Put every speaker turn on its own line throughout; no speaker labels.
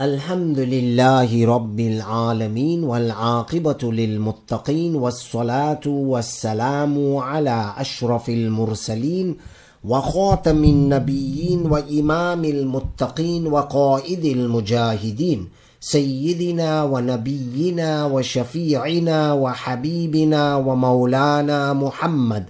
الحمد لله رب العالمين والعاقبة للمتقين والصلاة والسلام على أشرف المرسلين وخاتم النبيين وإمام المتقين وقائد المجاهدين سيدنا ونبينا وشفيعنا وحبيبنا ومولانا محمد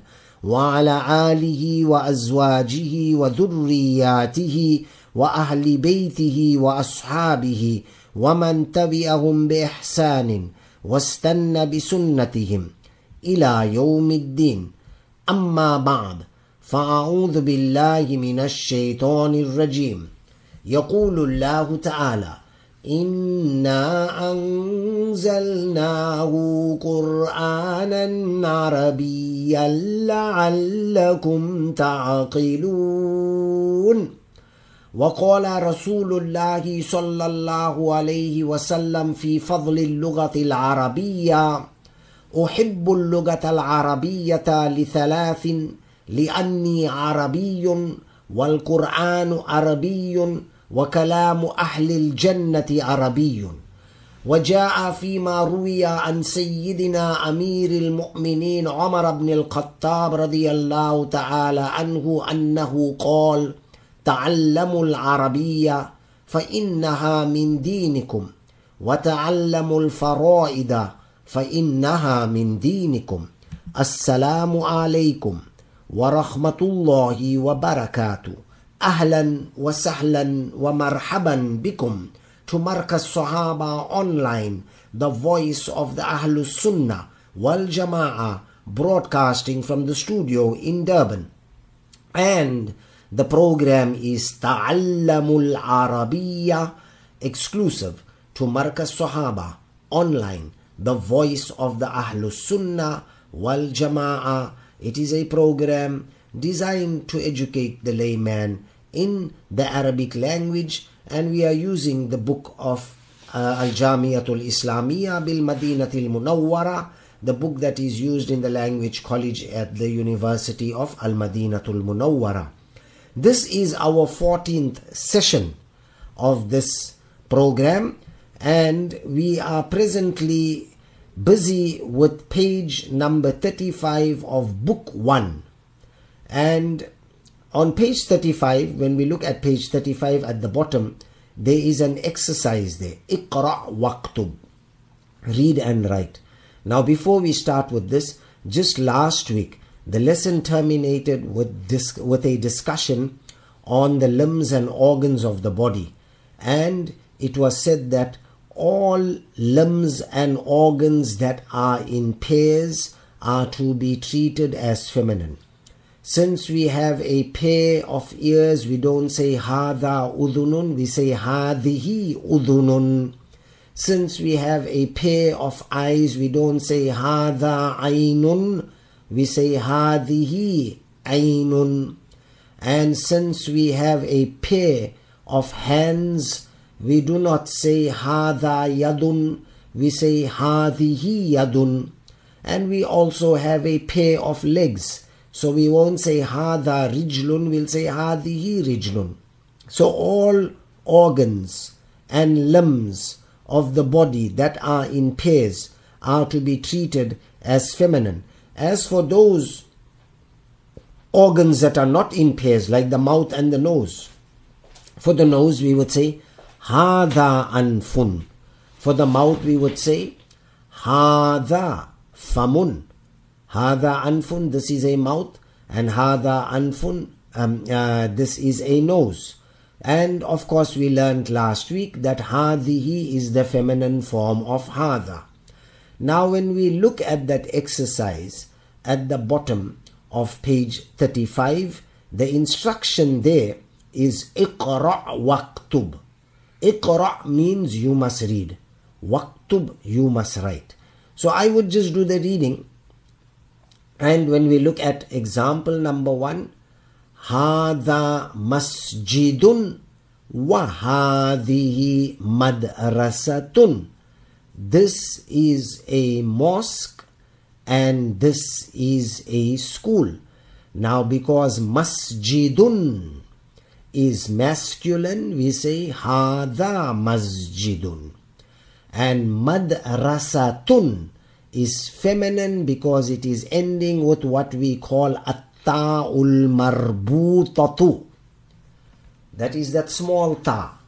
وعلى آله وأزواجه وذرياته وأهل بيته وأصحابه ومن تبعهم بإحسان واستنى بسنتهم إلى يوم الدين. أما بعد فأعوذ بالله من الشيطان الرجيم. يقول الله تعالى إنا أنزلناه قرآنا عربيا لعلكم تعقلون. وقال رسول الله صلى الله عليه وسلم في فضل اللغة العربية أحب اللغة العربية لثلاث لأني عربي والقرآن عربي وكلام أهل الجنة عربي. وجاء فيما روي عن سيدنا أمير المؤمنين عمر بن الخطاب رضي الله تعالى عنه أنه قال: تعلموا العربية فإنها من دينكم وتعلموا الفرائد فإنها من دينكم. السلام عليكم ورحمة الله وبركاته. أهلا وسهلا ومرحبا بكم. To Markaz Sahaba online, the voice of the Sunnah wal Jama'ah, broadcasting from the studio in Durban. And the program is Ta'allamul Arabiya exclusive to Markaz Sahaba online, the voice of the Ahlus Sunnah wal Jama'ah. It is a program designed to educate the layman in the Arabic language and we are using the book of uh, Al Jamiatul Islamiyya bil Madinatil Munawwara the book that is used in the language college at the University of Al Madinatul Munawwara this is our 14th session of this program, and we are presently busy with page number 35 of book 1. And on page 35, when we look at page 35 at the bottom, there is an exercise there. Iqra waqtub. Read and write. Now, before we start with this, just last week, the lesson terminated with, this, with a discussion on the limbs and organs of the body. And it was said that all limbs and organs that are in pairs are to be treated as feminine. Since we have a pair of ears, we don't say hada udunun, we say hadihi udunun. Since we have a pair of eyes, we don't say hada ainun, we say hadihi ainun. And since we have a pair of hands, we do not say hada yadun, we say hadihi yadun. And we also have a pair of legs, so we won't say hada rijlun, we'll say hadihi rijlun. So all organs and limbs of the body that are in pairs are to be treated as feminine. As for those organs that are not in pairs, like the mouth and the nose. For the nose, we would say hada anfun. For the mouth, we would say hada famun. Hada anfun, this is a mouth, and hada anfun, um, uh, this is a nose. And of course, we learned last week that hadihi is the feminine form of hada. Now, when we look at that exercise at the bottom, of page 35, the instruction there is Iqra waqtub. Iqra means you must read. Waqtub, you must write. So I would just do the reading. And when we look at example number one, Hada masjidun wa hadhihi madrasatun. This is a mosque and this is a school. Now, because masjidun is masculine, we say hada masjidun. And madrasatun is feminine because it is ending with what we call at-ta'ul marbutatu. That is that small ta,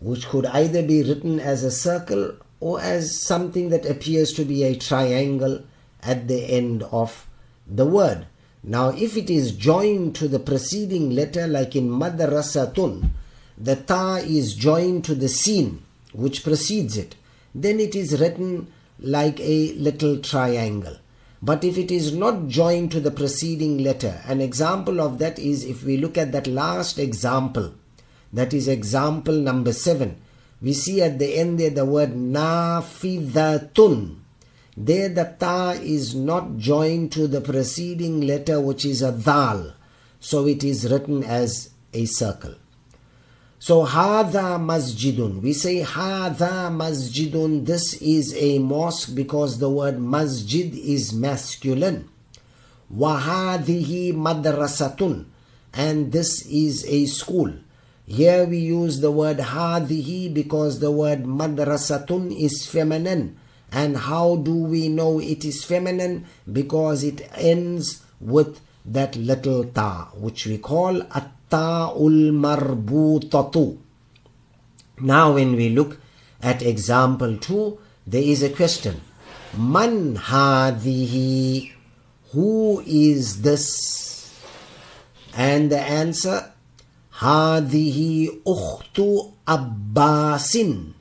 which could either be written as a circle or as something that appears to be a triangle at the end of the word. Now, if it is joined to the preceding letter, like in madrasatun, the ta is joined to the sin which precedes it, then it is written like a little triangle. But if it is not joined to the preceding letter, an example of that is if we look at that last example, that is example number seven, we see at the end there the word nafidatun. There the ta is not joined to the preceding letter which is a dal. So it is written as a circle. So hadha masjidun. We say hadha masjidun. This is a mosque because the word masjid is masculine. Wahadihi madrasatun. And this is a school. Here we use the word hadihi because the word madrasatun is feminine. And how do we know it is feminine? Because it ends with that little ta, which we call at ta'ul marbutatu. Now when we look at example 2, there is a question. Man hadihi? Who is this? And the answer, hadihi ukhtu Abbasin.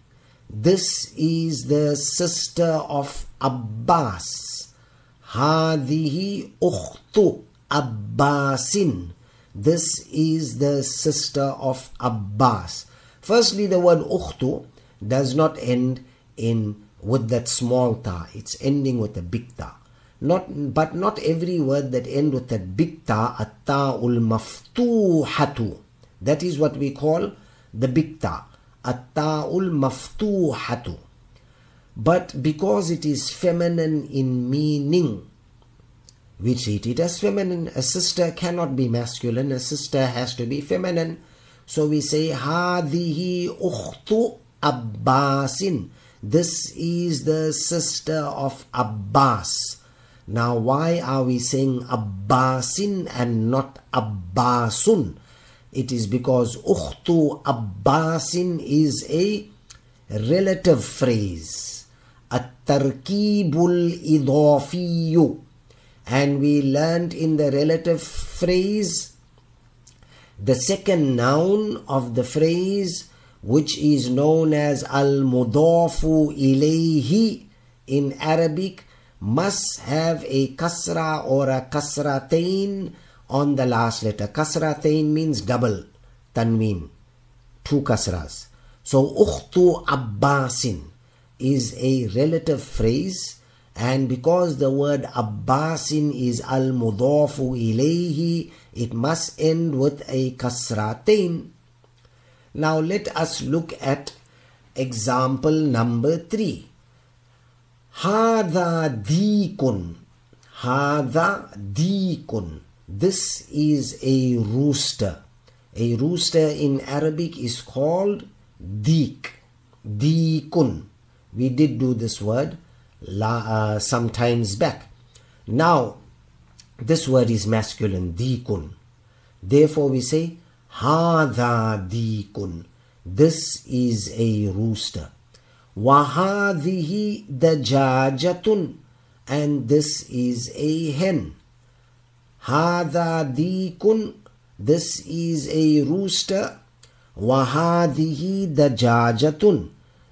This is the sister of Abbas. Hadihi ukhtu Abbasin. This is the sister of Abbas. Firstly, the word ukhtu does not end in with that small ta. It's ending with a big ta. Not, but not every word that end with that big ta, at-ta'ul maftuhatu. That is what we call the big ta, at-ta'ul maftuhatu. But because it is feminine in meaning, we treat it as feminine. A sister cannot be masculine. A sister has to be feminine. So we say, Hadihi ukhtu Abbasin. This is the sister of Abbas. Now, why are we saying Abbasin and not Abbasun? It is because Ukhtu Abbasin is a relative phrase. At-tarkibul idafiyu and we learned in the relative phrase the second noun of the phrase which is known as al-mudafu ilayhi in Arabic must have a kasra or a kasratain on the last letter. kasra Kasratain means double tanween, two kasras. So ukhtu abbasin is a relative phrase and because the word Abbasin is al mudafu ilayhi, it must end with a kasra kasratain. Now let us look at example number three. Hada dikun. Hada dikun. This is a rooster. A rooster in Arabic is called dik. Dikun. We did do this word la, uh, some times back. Now, this word is masculine, dikun. Therefore, we say, hadha dikun. This is a rooster. Wahadihi dajajatun. And this is a hen. Dikun. This is a rooster. Wahadihi dajajatun.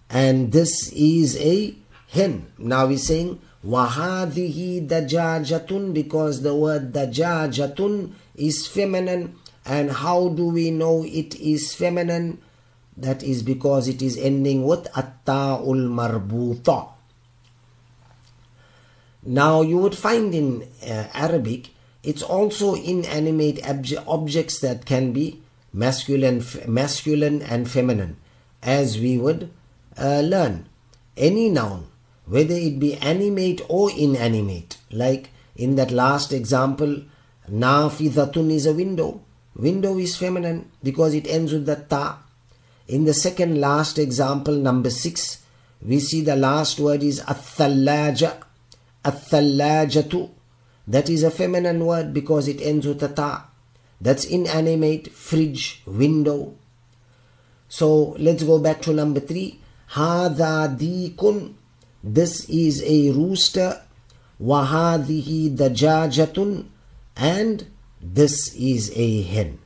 And this is a hen. Now we're saying wahadihi dajajatun because the word dajajatun is feminine. And how do we know it is feminine? That is because it is ending with atta'ul marbuta. Now you would find in uh, Arabic, it's also inanimate obje- objects that can be masculine, masculine and feminine, as we would uh, learn. Any noun whether it be animate or inanimate. Like in that last example, nafidatun is a window. Window is feminine because it ends with the ta. In the second last example, number six, we see the last word is athallaja. Athallajatu. That is a feminine word because it ends with a ta. That's inanimate, fridge, window. So let's go back to number three. Hada dikun. This is a rooster. Wahadihi dajajatun. And this is a hen.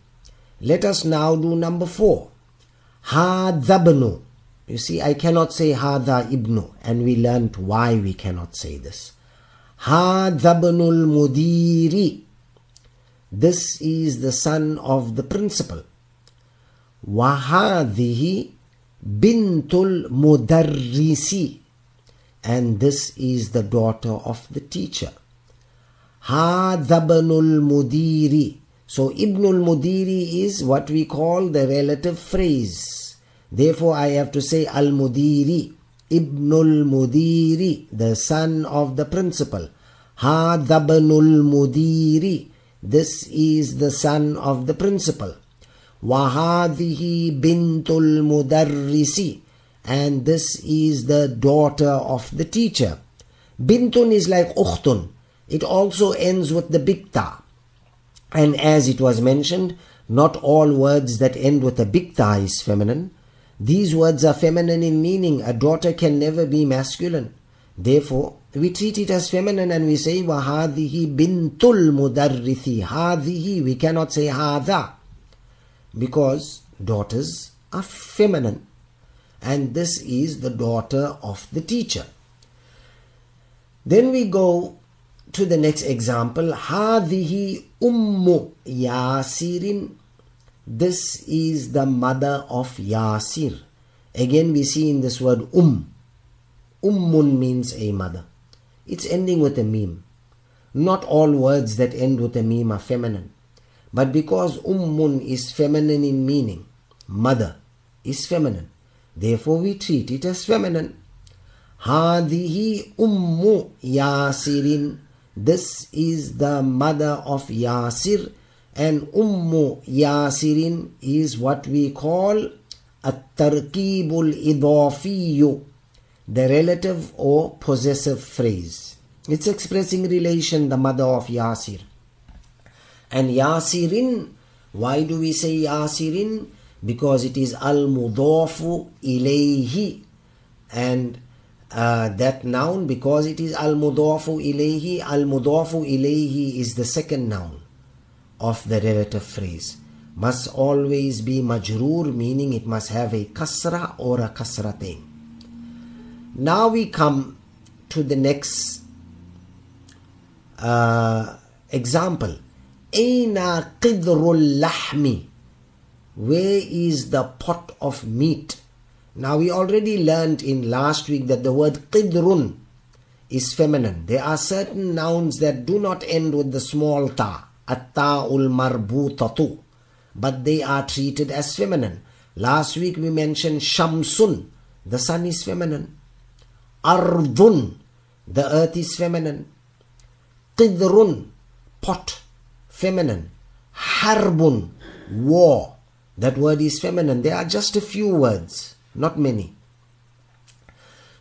Let us now do number four. Hadabnu. You see, I cannot say Hada ibnu, and we learnt why we cannot say this. Hadabnul mudiri. This is the son of the principal. Wahadihi bintul mudarrisi. And this is the daughter of the teacher. Hadabnul mudiri. So Ibnul Mudiri is what we call the relative phrase. Therefore I have to say Al Mudiri. Ibnul Mudiri, the son of the principal. Hadabnul Mudiri. This is the son of the principal. Wahadihi bintul mudarrisi. And this is the daughter of the teacher. Bintun is like ukhtun. It also ends with the big ta. And as it was mentioned, not all words that end with a big ta is feminine. These words are feminine in meaning. A daughter can never be masculine. Therefore, we treat it as feminine and we say wahadihi بِنْتُ الْمُدَرِّسِ هَذِهِ we cannot say hada because daughters are feminine and this is the daughter of the teacher. Then we go to the next example هَذِهِ ummu yasirin." this is the mother of Yasir. Again we see in this word um. Ummun means a mother. It's ending with a mim. Not all words that end with a mim are feminine. But because ummun is feminine in meaning, mother is feminine. Therefore we treat it as feminine. Hadihi ummu Yasirin. This is the mother of Yasir and Ummu Yasirin is what we call at-tarkibul idafiyu, the relative or possessive phrase. It's expressing relation, the mother of Yasir. And Yasirin, why do we say Yasirin? Because it is al-mudafu ilayhi and uh, that noun because it is al mudafu ilayhi al mudafu ilayhi is the second noun of the relative phrase must always be majroor meaning it must have a kasra or a kasratain now we come to the next uh, example aina qidrul lahmi where is the pot of meat now we already learned in last week that the word qidrun is feminine. There are certain nouns that do not end with the small ta, at-ta'ul marbutatu, but they are treated as feminine. Last week we mentioned shamsun, the sun is feminine. Ardun, the earth is feminine. Qidrun, pot, feminine. Harbun, war, that word is feminine. There are just a few words not many.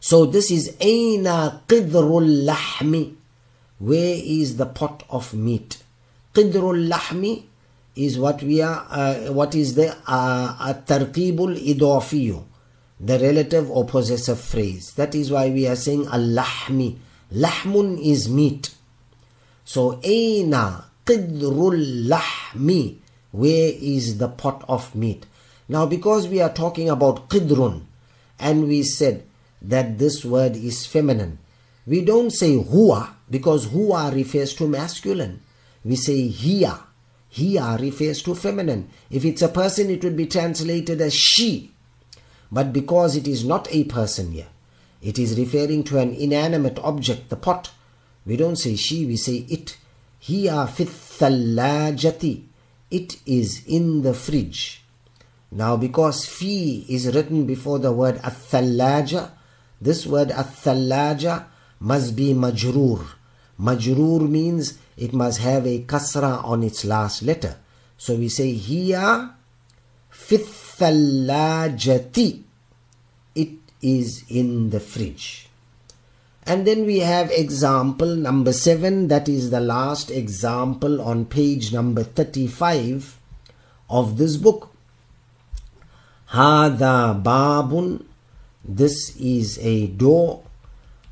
So this is Aina Qidrul Lahmi. Where is the pot of meat? Qidrul Lahmi is what we are, uh, what is the uh, Tarqibul Idafiyu, the relative or possessive phrase. That is why we are saying Al-Lahmi. Lahmun is meat. So Aina Qidrul Lahmi. Where is the pot of meat? Now, because we are talking about qidrun, and we said that this word is feminine, we don't say huwa because huwa refers to masculine. We say hiya. Hiya refers to feminine. If it's a person, it would be translated as she. But because it is not a person here, it is referring to an inanimate object, the pot. We don't say she, we say it. Hiya fit It is in the fridge. Now because fi is written before the word athallaja, this word athallaja must be majroor. Majroor means it must have a kasra on its last letter. So we say here, fithallajati. It is in the fridge. And then we have example number 7, that is the last example on page number 35 of this book. Hada babun, this is a door.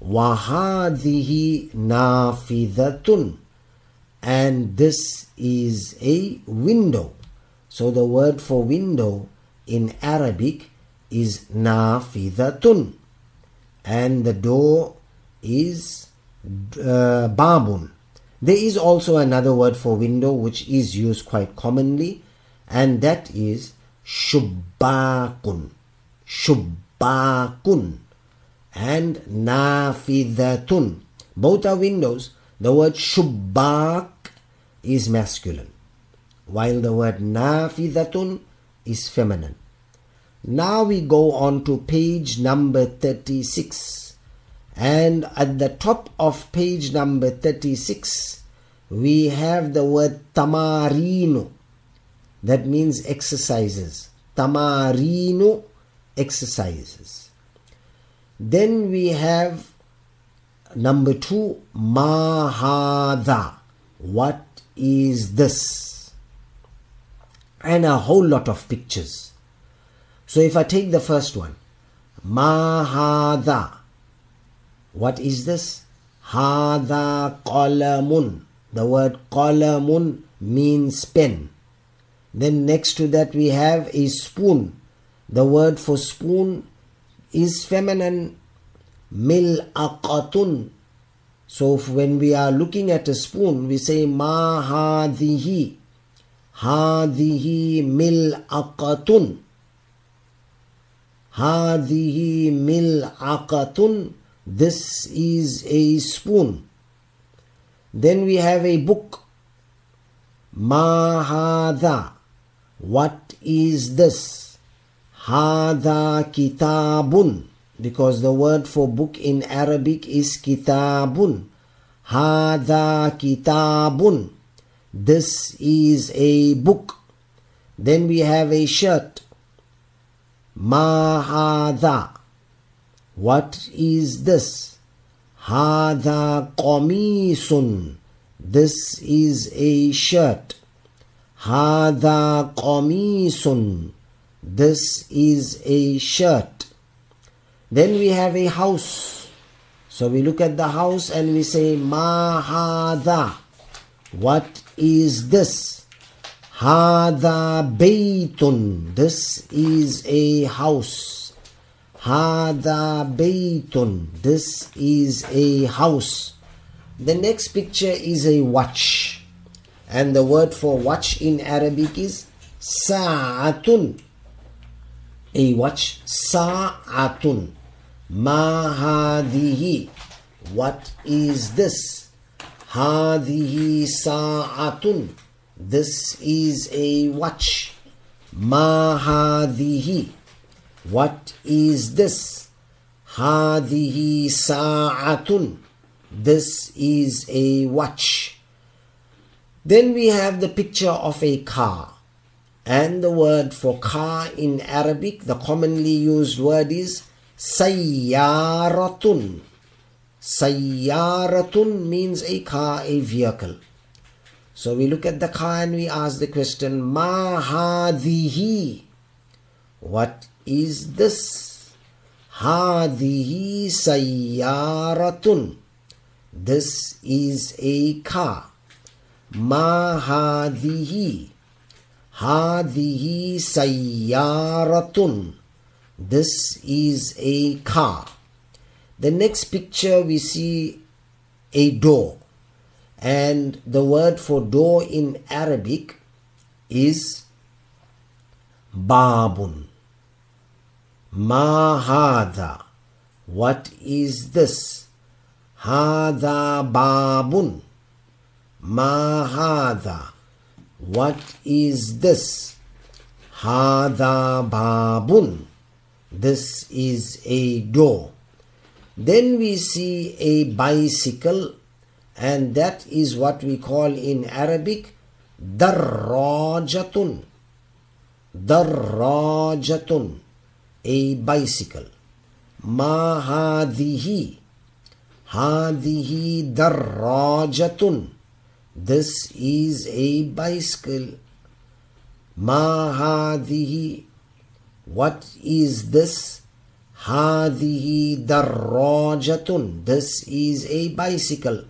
Wahadihi nafidatun, and this is a window. So the word for window in Arabic is nafidatun, and the door is uh, babun. There is also another word for window which is used quite commonly, and that is shubbakun. Shubbakun and nafidatun. Both are windows. The word shubbak is masculine, while the word nafidatun is feminine. Now we go on to page number 36. And at the top of page number 36, we have the word tamarinu. That means exercises. Tamarinu, exercises. Then we have number two, mahada. What is this? And a whole lot of pictures. So if I take the first one, mahada. What is this? Hada qalamun. The word qalamun means pen. Then next to that we have a spoon. The word for spoon is feminine mil'aqatun. So when we are looking at a spoon, we say ma Hadihi mil'aqatun. Hadihi mil'aqatun. This is a spoon. Then we have a book. Ma hada. What is this? Hada kitabun. Because the word for book in Arabic is kitabun. Hada kitabun. This is a book. Then we have a shirt. Mahada. What is this? Hada qamisun. This is a shirt. Hada qamisun. This is a shirt. Then we have a house. So we look at the house and we say ma hada. What is this? Hada baytun. This is a house. Hada baytun. This is a house. The next picture is a watch. And the word for watch in Arabic is sa'atun. A watch, sa'atun. Ma hadihi. What is this? Hadihi sa'atun. This is a watch. Ma hadihi. What is this? Hadihi sa'atun. This is a watch. Then we have the picture of a car. And the word for car in Arabic, the commonly used word is sayyaratun. Sayyaratun means a car, a vehicle. So we look at the car and we ask the question, Ma hadihi? What is this? Hadihi sayyaratun. This is a car. Ma hadihi? Hadihi sayyaratun. This is a car. The next picture we see a door. And the word for door in Arabic is babun. Ma hada. What is this? Hada babun. Ma. What is this? Hada babun. This is a door. Then we see a bicycle, and that is what we call in Arabic Darrajatun. Darrajatun. A bicycle. Ma hadihi. Darrajatun. This is a bicycle. Ma hadihi. What is this? Hadihi darrajatun. This is a bicycle.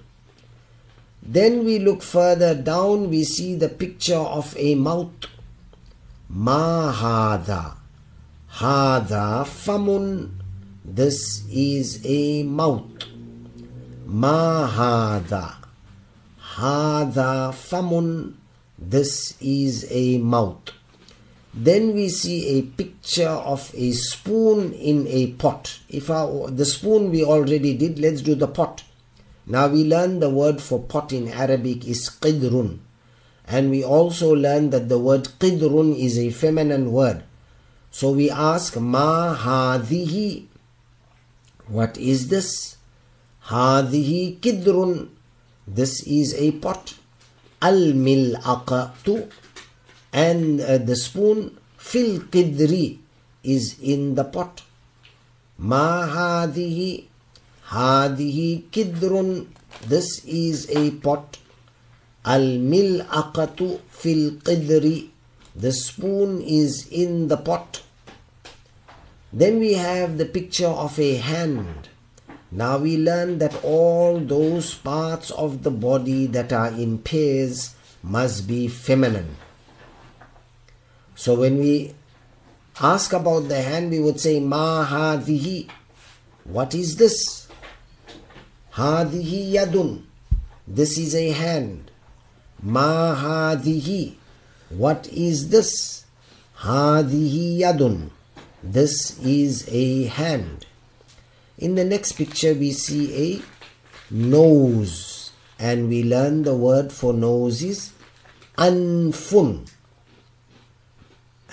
Then we look further down, we see the picture of a mouth. Ma hada. Hada famun. This is a mouth. Ma hada. Hada famun. This is a mouth. Then we see a picture of a spoon in a pot. If our, the spoon we already did, let's do the pot. Now we learn the word for pot in Arabic is qidrun. And we also learn that the word qidrun is a feminine word. So we ask ma hadhihi. What is this? Hadhihi qidrun. This is a pot. Al mil'aqatu and uh, the spoon fil qidri is in the pot. Ma hadihi, hadihi qidrun, this is a pot. Al mil'aqatu fil qidri, the spoon is in the pot. Then we have the picture of a hand. Now we learn that all those parts of the body that are in pairs must be feminine. So when we ask about the hand, we would say Mahadihi. What is this? Hadihi yadun. This is a hand. Mahadihi. What is this? Hadihi yadun. This is a hand. In the next picture, we see a nose, and we learn the word for nose is anfun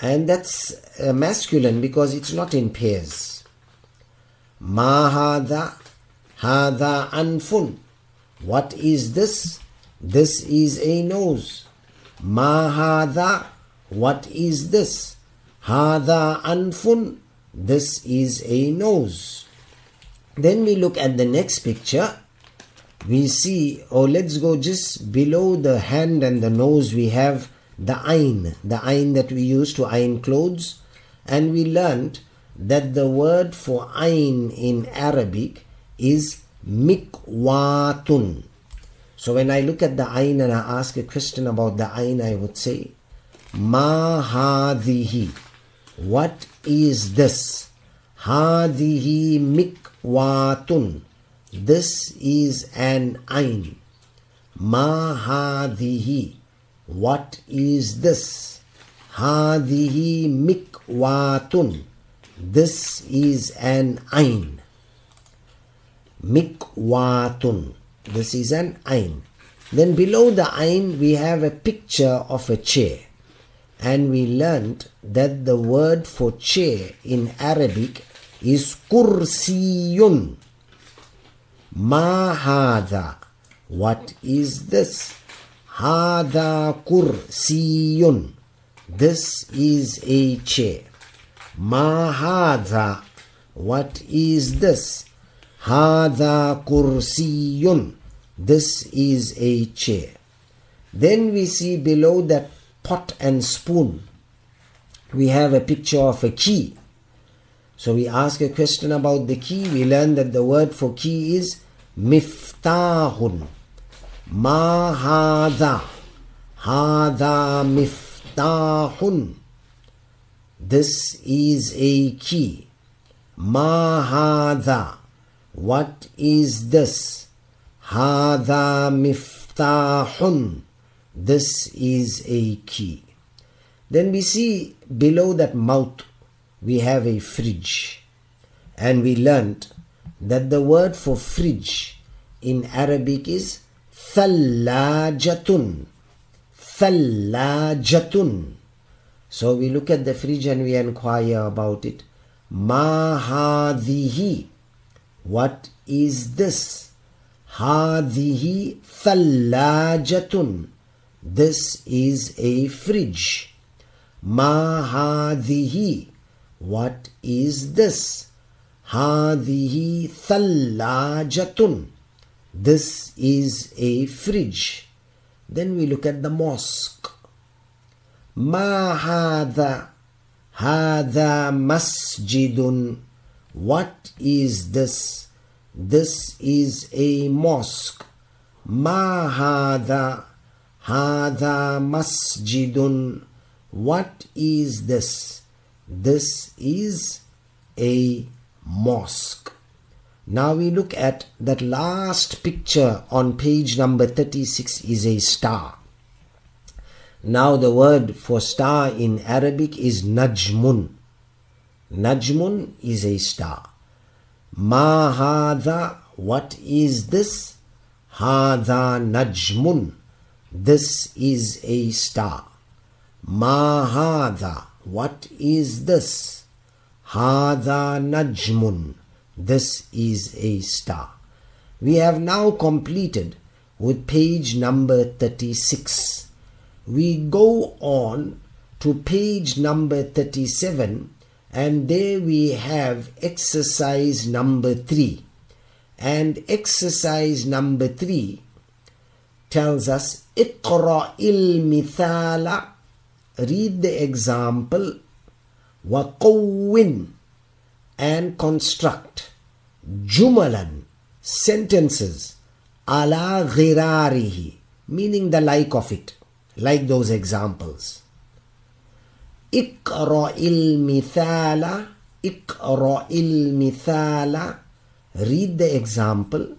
and that's uh, masculine because it's not in pairs. Mahada Hada anfun. What is this? This is a nose. Ma hada. What is this? Hada anfun. This is a nose. Then we look at the next picture. We see, oh, let's go just below the hand and the nose. We have the ayn, the ayn that we use to iron clothes. And we learned that the word for ayn in Arabic is mikwatun. So when I look at the ayn and I ask a question about the ayn, I would say, Ma hadihi. What is this? Hadihi mikwatun. This is an ayn. Ma hadihi. What is this? Hadihi mikwatun. This is an ayn mikwatun. This is an ain. Then below the ain we have a picture of a chair. And we learned that the word for chair in Arabic is kursiyun. Ma hada. What is this? Hada kursiyun. This is a chair. Hada. What is this? Hada kursiyun. This is a chair. Then we see below that pot and spoon, we have a picture of a key. So we ask a question about the key. We learn that the word for key is miftahun. Ma hada. Hada miftahun. This is a key. Ma hada. What is this? Hada miftahun. This is a key. Then we see below that mouth we have a fridge. And we learnt that the word for fridge in Arabic is thallajatun. Thallajatun. So we look at the fridge and we inquire about it. Ma hadhihi. What is this? هذه ثلاجة. This is a fridge. Ma hadhihi. What is this? Hadhihi thallajatun. This is a fridge. Then we look at the mosque. Ma. Hadha masjidun. What is this? This is a mosque. Ma hadha. Hadha masjidun. What is this? This is a mosque. Now we look at that last picture on page number 36 is a star. Now the word for star in Arabic is najmun. Najmun is a star. Ma what is this? Hadha najmun. This is a star. Ma what is this? Hadha najmun. This is a star. We have now completed with page number 36. We go on to page number 37 and there we have exercise number 3. And exercise number 3 tells us اقرأ المثال read the example وقوّن and construct jumalan sentences ala ghirarihi meaning the like of it like those examples. Ikra'il mithala ikra'il mithala read the example.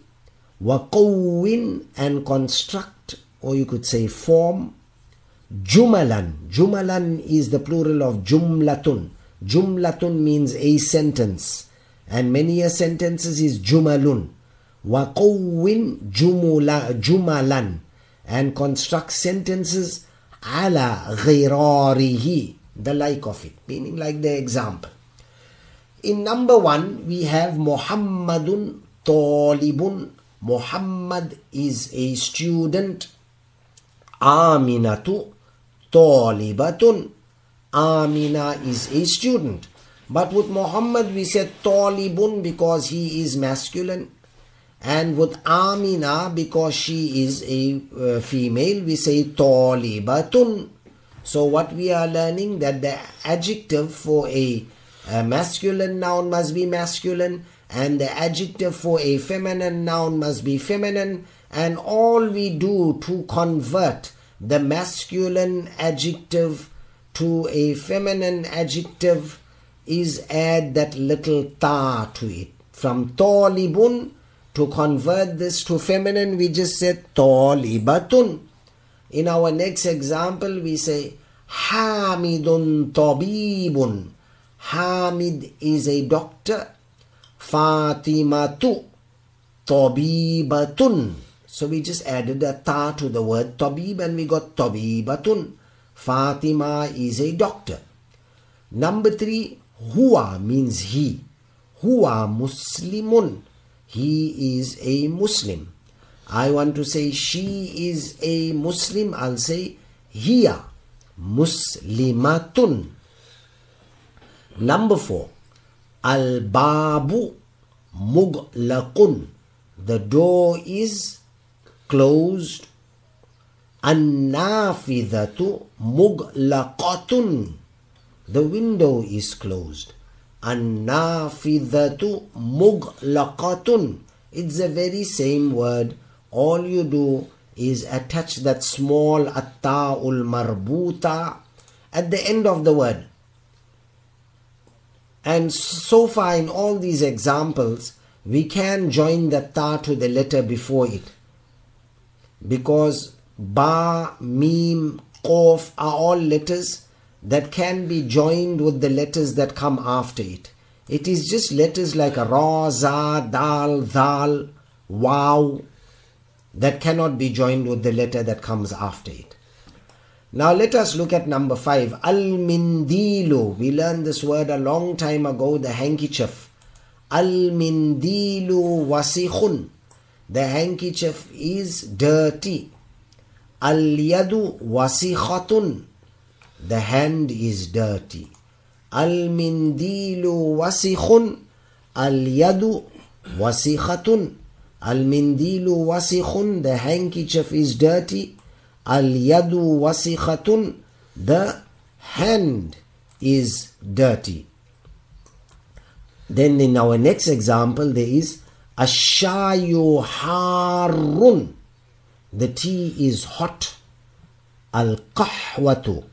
Waqawwin and construct or you could say form jumalan. Jumalan is the plural of jumlatun. Jumlatun means a sentence, and many a sentences is jumalun. Waqawwin jumula jumalan and construct sentences ala ghirarihi, the like of it, meaning like the example. In number one, we have Muhammadun Talibun. Muhammad is a student. Aminatu Talibatun. Amina is a student. But with Muhammad we said Talibun because he is masculine. And with Amina because she is a uh, female we say Talibatun. So what we are learning that the adjective for a, a masculine noun must be masculine and the adjective for a feminine noun must be feminine and all we do to convert the masculine adjective to a feminine adjective is add that little ta to it. From talibun to convert this to feminine, we just said talibatun. In our next example, we say Hamidun tabibun. Hamid is a doctor. Fatimatu tabibatun. So we just added a ta to the word tabib and we got tabibatun. Fatima is a doctor. Number three, huwa means he. Huwa muslimun. He is a Muslim. I want to say she is a Muslim. I'll say hiya muslimatun. Number four, al babu muglaqun. The door is closed An-nafidhatu muglaqatun. The window is closed. An-nafidhatu muglaqatun. It's the very same word. All you do is attach that small atta'ul marbuta at the end of the word. And so far in all these examples, we can join the ta to the letter before it. Because ba, mim, qaf are all letters that can be joined with the letters that come after it. It is just letters like ra, za, dal, dal, wow that cannot be joined with the letter that comes after it. Now let us look at number five. Al mindilu. We learned this word a long time ago, the handkerchief. Al mindilu wasikhun. The handkerchief is dirty. Al-yadu wasikhatun. The hand is dirty. Al-mindilu wasikhun. Al-yadu wasikhatun. Al-mindilu wasikhun. The handkerchief is dirty. Al-yadu wasikhatun. The hand is dirty. Then in our next example there is Ashayu harun. The tea is hot. Al qahwatu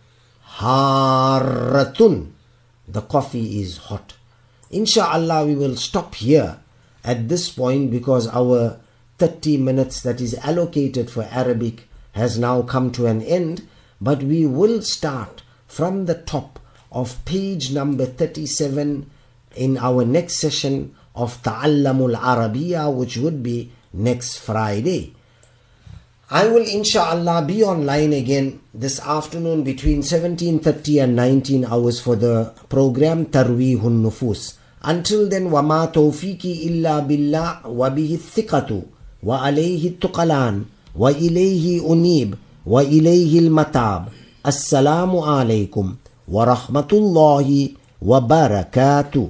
harratun. The coffee is hot. Inshallah, we will stop here at this point because our 30 minutes that is allocated for Arabic has now come to an end. But we will start from the top of page number 37 in our next session of Ta'allamul Arabiya, which would be next Friday. I will inshallah be online again this afternoon between 17.30 and 19 hours for the program Tarwihun Nufus. Until then, وَمَا تَوْفِيقِ إِلَّا بِاللَّهِ وَبِهِ الثِّقَةُ وَعَلَيْهِ التُّقَلَانِ وَإِلَيْهِ أُنِيبُ وَإِلَيْهِ الْمَتَابُ السلام عليكم ورحمة الله وبركاته